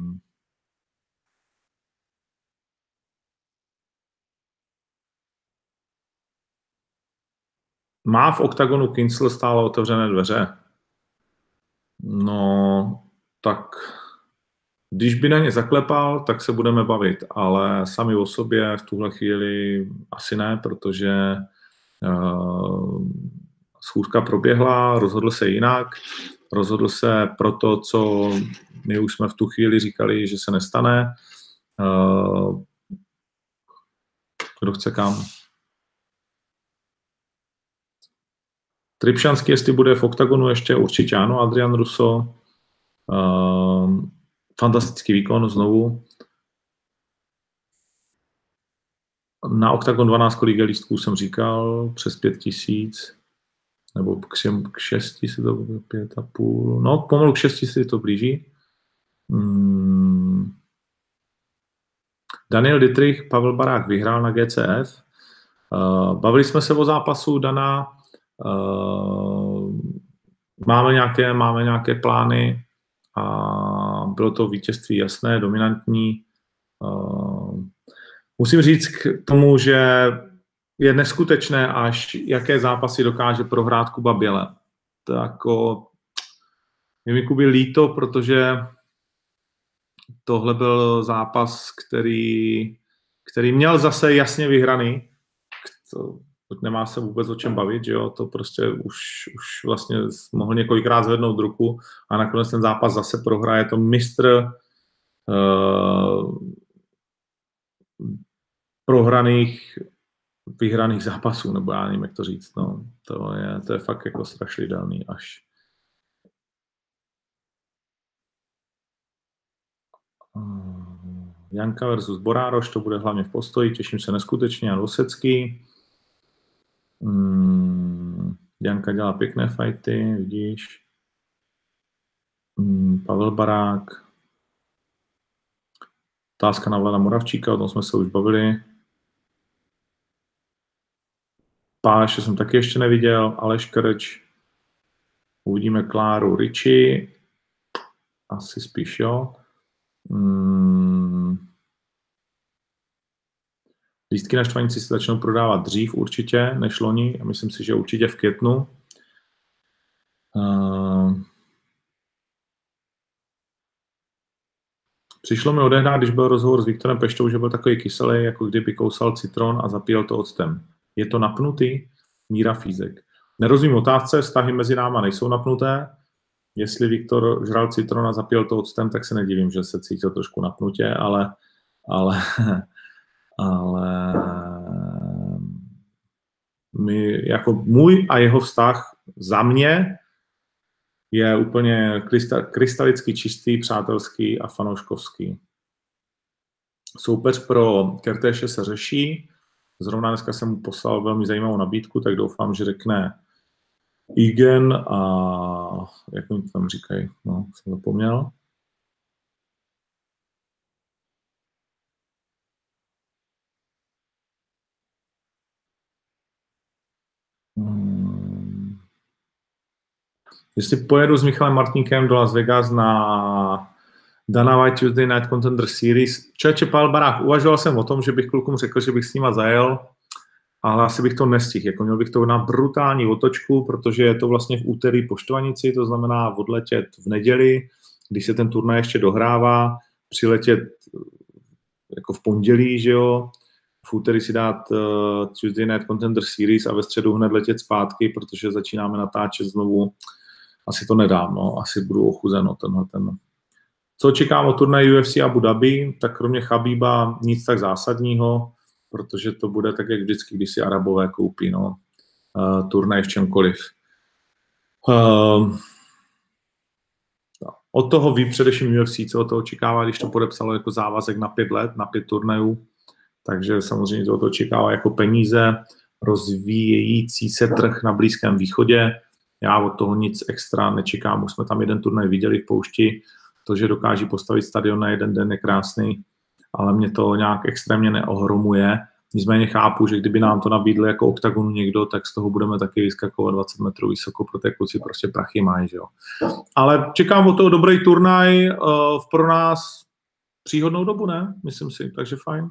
Má v oktagonu Kinsel stále otevřené dveře? No, tak když by na ně zaklepal, tak se budeme bavit, ale sami o sobě v tuhle chvíli asi ne, protože uh, schůzka proběhla, rozhodl se jinak, rozhodl se pro to, co my už jsme v tu chvíli říkali, že se nestane. Uh, kdo chce kam? Tripšanský, jestli bude v oktagonu ještě, určitě ano, Adrian Russo. Uh, fantastický výkon znovu. Na Octagon 12 kolik lístků jsem říkal, přes 5 tisíc, nebo k, k 6 se to bude 5,5, no pomalu k 6 se to blíží. Hmm. Daniel Dietrich, Pavel Barák vyhrál na GCF. Uh, bavili jsme se o zápasu Dana, máme nějaké, máme nějaké plány, a bylo to vítězství jasné, dominantní. Musím říct k tomu, že je neskutečné, až jaké zápasy dokáže prohrát Kuba Běle. To jako, je mi Kuby líto, protože tohle byl zápas, který, který měl zase jasně vyhraný. Nemá se vůbec o čem bavit, že jo, to prostě už, už vlastně mohl několikrát zvednout ruku a nakonec ten zápas zase prohraje. To mistr uh, prohraných vyhraných zápasů, nebo já nevím, jak to říct, no, to je, to je fakt jako strašidelný až. Janka versus Borároš, to bude hlavně v postoji, těším se neskutečně, a Vosecký. Mm, Janka dělá pěkné fajty, vidíš. Mm, Pavel Barák. Otázka na Vlada Moravčíka, o tom jsme se už bavili. Páše jsem taky ještě neviděl, Aleš Krč. Uvidíme Kláru Riči. Asi spíš jo. Mm, Lístky na štvanici se začnou prodávat dřív určitě než loni a myslím si, že určitě v květnu. Uh, Přišlo mi odehrát, když byl rozhovor s Viktorem Peštou, že byl takový kyselý, jako kdyby kousal citron a zapíjel to octem. Je to napnutý? Míra Fízek. Nerozumím otázce, vztahy mezi náma nejsou napnuté. Jestli Viktor žral citron a zapíjel to octem, tak se nedivím, že se cítil trošku napnutě, ale, ale ale my, jako můj a jeho vztah za mě je úplně krystalicky čistý, přátelský a fanouškovský. Soupeř pro Kertéše se řeší. Zrovna dneska jsem mu poslal velmi zajímavou nabídku, tak doufám, že řekne Igen a jak mi tam říkají, no, jsem zapomněl. Jestli pojedu s Michalem Martinkem do Las Vegas na Dana White Tuesday Night Contender Series. Čeče Pál Barák, uvažoval jsem o tom, že bych klukům řekl, že bych s nima zajel, ale asi bych to nestihl. Jako měl bych to na brutální otočku, protože je to vlastně v úterý po Štvanici, to znamená odletět v neděli, když se ten turnaj ještě dohrává, přiletět jako v pondělí, že jo, v úterý si dát uh, Tuesday Night Contender Series a ve středu hned letět zpátky, protože začínáme natáčet znovu. Asi to nedám, no. asi budu ochuzeno tenhle ten. Co čekám o turnaj UFC Abu Dhabi, tak kromě Chabíba nic tak zásadního, protože to bude tak, jak vždycky, když si Arabové koupí, no. Uh, turnaj v čemkoliv. Uh, od toho ví především UFC, co od toho očekává, když to podepsalo jako závazek na pět let, na pět turnajů takže samozřejmě to očekává jako peníze. rozvíjející se trh na Blízkém východě. Já od toho nic extra nečekám, už jsme tam jeden turnaj viděli v poušti, to, že dokáží postavit stadion na jeden den je krásný, ale mě to nějak extrémně neohromuje. Nicméně chápu, že kdyby nám to nabídl jako oktagonu někdo, tak z toho budeme taky vyskakovat 20 metrů vysoko, protože kluci prostě prachy mají. Že jo. Ale čekám od toho dobrý turnaj uh, pro nás příhodnou dobu, ne? Myslím si, takže fajn.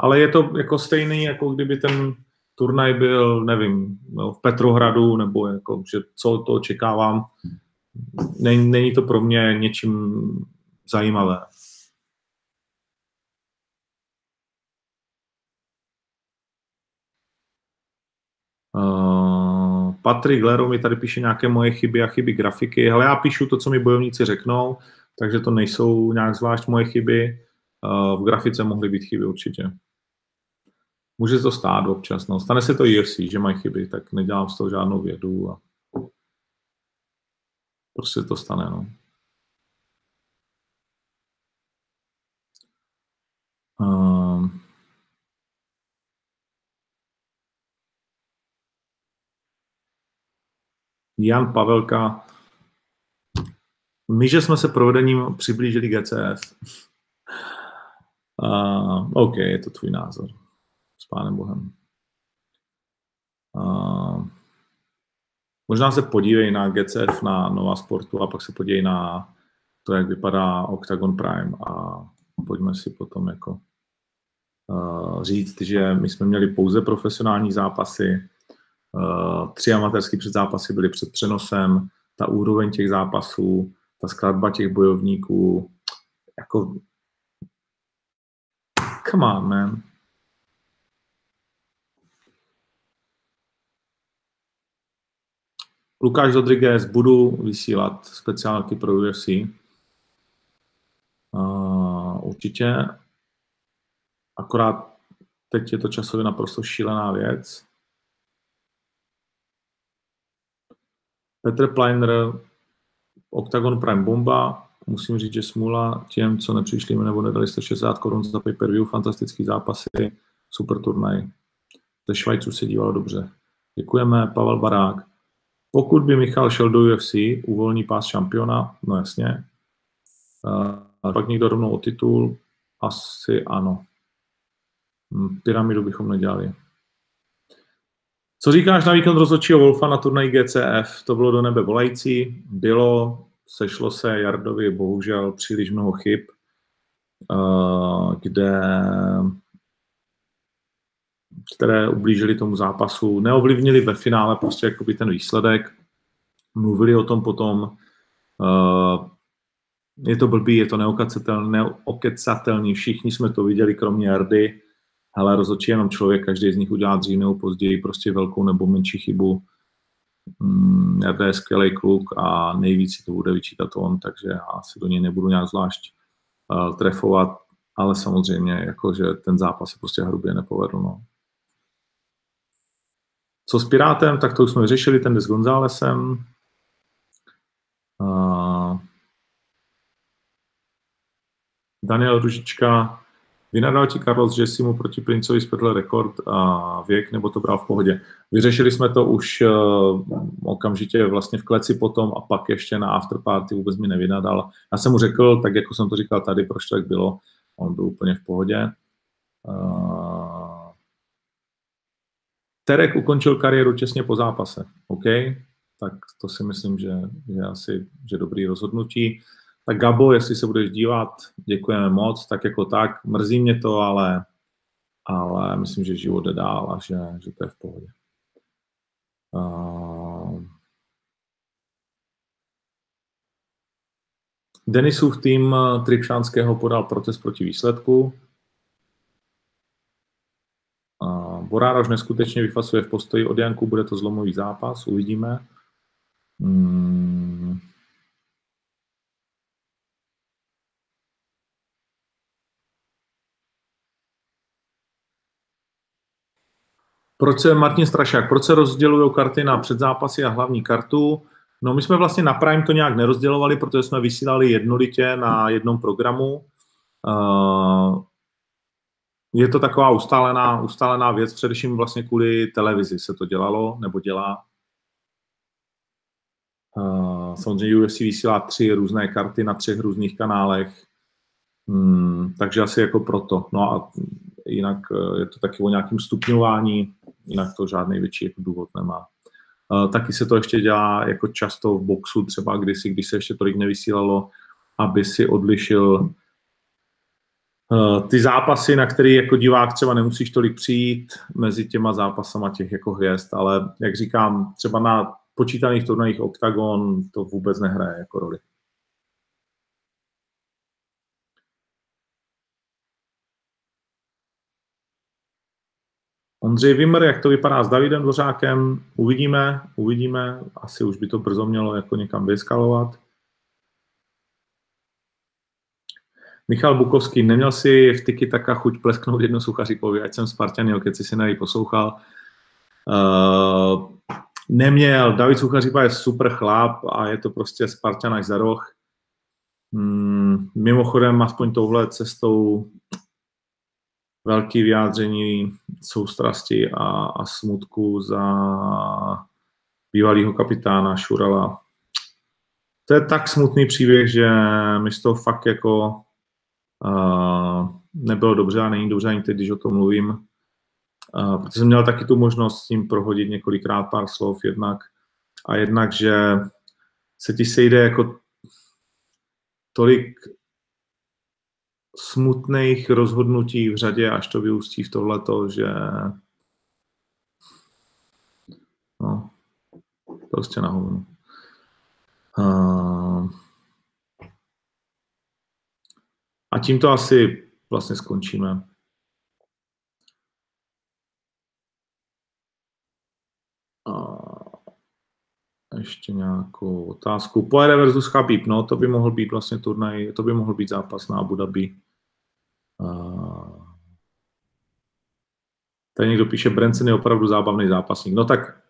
Ale je to jako stejný, jako kdyby ten turnaj byl, nevím, no, v Petrohradu, nebo jako, že co to očekávám. Není, není to pro mě něčím zajímavé. Uh, Patrik Lero mi tady píše nějaké moje chyby a chyby grafiky. Ale já píšu to, co mi bojovníci řeknou, takže to nejsou nějak zvlášť moje chyby. Uh, v grafice mohly být chyby určitě. Může to stát občas. No. Stane se to UFC, že mají chyby, tak nedělám z toho žádnou vědu. A prostě to stane. No. Uh, Jan Pavelka. My, že jsme se provedením přiblížili GCS. Uh, OK, je to tvůj názor. S pánem Bohem. Uh, možná se podívej na GCF, na Nova Sportu a pak se podívej na to, jak vypadá Octagon Prime a pojďme si potom jako uh, říct, že my jsme měli pouze profesionální zápasy, Uh, tři amatérské předzápasy byly před přenosem, ta úroveň těch zápasů, ta skladba těch bojovníků, jako come on, man. Lukáš Rodriguez, budu vysílat speciálky pro UFC. Uh, určitě. Akorát teď je to časově naprosto šílená věc. Petr Pleiner, Octagon Prime Bomba, musím říct, že smůla těm, co nepřišli nebo nedali 160 korun za pay-per-view, fantastický zápasy, super turnaj. Ze Švajců se dívalo dobře. Děkujeme, Pavel Barák. Pokud by Michal šel do UFC, uvolní pás šampiona, no jasně. Uh, pak někdo rovnou o titul, asi ano. Hm, pyramidu bychom nedělali. Co říkáš na výkon rozhodčího Wolfa na turnaji GCF? To bylo do nebe volající, bylo, sešlo se Jardovi bohužel příliš mnoho chyb, eh, kde, které ublížili tomu zápasu, neovlivnili ve finále prostě jakoby ten výsledek, mluvili o tom potom, eh, je to blbý, je to neokecatelný, všichni jsme to viděli, kromě Jardy, hele, rozhodčí jenom člověk, každý z nich udělá dřív nebo později prostě velkou nebo menší chybu. Mm, je skvělý kluk a nejvíc si to bude vyčítat on, takže já si do něj nebudu nějak zvlášť uh, trefovat, ale samozřejmě, jako, že ten zápas se prostě hrubě nepovedl. No. Co s Pirátem, tak to už jsme řešili, ten s Gonzálesem. Daniel Ružička, Vynadal ti Carlos, že si mu proti Princovi spětl rekord a věk, nebo to bral v pohodě. Vyřešili jsme to už uh, okamžitě vlastně v kleci potom a pak ještě na afterparty vůbec mi nevynadal. Já jsem mu řekl, tak jako jsem to říkal tady, proč tak bylo, on byl úplně v pohodě. Uh, Terek ukončil kariéru těsně po zápase, OK? Tak to si myslím, že je asi že dobrý rozhodnutí. Tak Gabo, jestli se budeš dívat, děkujeme moc, tak jako tak, mrzí mě to, ale, ale myslím, že život jde dál a že, že to je v pohodě. Uh... Denisův tým Tripšánského podal protest proti výsledku. Borároš neskutečně vyfasuje v postoji od Janku, bude to zlomový zápas, uvidíme. Hmm. Proč se Martin Strašák, proč se rozdělují karty na předzápasy a hlavní kartu? No my jsme vlastně na Prime to nějak nerozdělovali, protože jsme vysílali jednolitě na jednom programu. Uh, je to taková ustálená, ustálená věc, především vlastně kvůli televizi se to dělalo, nebo dělá. Uh, samozřejmě UFC vysílá tři různé karty na třech různých kanálech, hmm, takže asi jako proto. No a jinak eh, je to taky o nějakém stupňování, jinak to žádný větší jako důvod nemá. Uh, taky se to ještě dělá jako často v boxu, třeba kdysi, když se ještě tolik nevysílalo, aby si odlišil ty zápasy, na který jako divák třeba nemusíš tolik přijít mezi těma zápasama těch jako hvězd, ale jak říkám, třeba na počítaných turnajích Octagon to vůbec nehraje jako roli. Ondřej Vimr, jak to vypadá s Davidem Dvořákem, uvidíme, uvidíme, asi už by to brzo mělo jako někam vyskalovat. Michal Bukovský, neměl si v Tiki taka chuť plesknout jednu suchaříkovi, ať jsem Spartan, jo, keď si na poslouchal. Uh, neměl, David Suchařípa je super chlap a je to prostě Spartan až za roh. Hmm, mimochodem, aspoň touhle cestou velký vyjádření soustrasti a, a smutku za bývalého kapitána Šurala. To je tak smutný příběh, že mi z toho fakt jako nebylo dobře a není dobře ani teď, když o tom mluvím, protože jsem měl taky tu možnost s ním prohodit několikrát pár slov jednak a jednak, že se ti sejde jako tolik smutných rozhodnutí v řadě, až to vyústí v tohleto, že no, prostě na hovno. Uh, A tím to asi vlastně skončíme. A ještě nějakou otázku. Poere versus Chabib, no to by mohl být vlastně turnaj, to by mohl být zápas na Abu Dhabi. A... Tady někdo píše, Branson je opravdu zábavný zápasník. No tak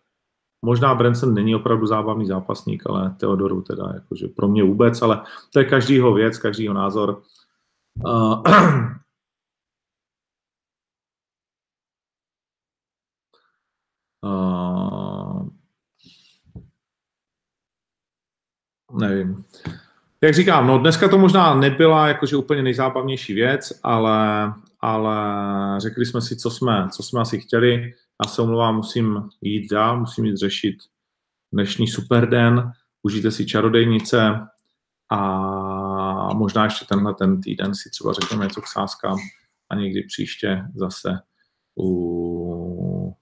možná Branson není opravdu zábavný zápasník, ale Teodoru teda, jakože pro mě vůbec, ale to je každýho věc, každýho názor. Uh, uh, nevím. Jak říkám, no dneska to možná nebyla jakože úplně nejzábavnější věc, ale, ale řekli jsme si, co jsme, co jsme asi chtěli. Já se omlouvám, musím jít dál, musím jít řešit dnešní superden. Užijte si čarodejnice a a možná ještě tenhle ten týden si třeba řekneme něco k sázkám a někdy příště zase u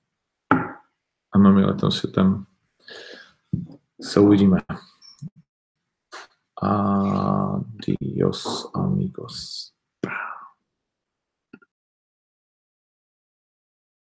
MMA letem světem se uvidíme. Adios amigos.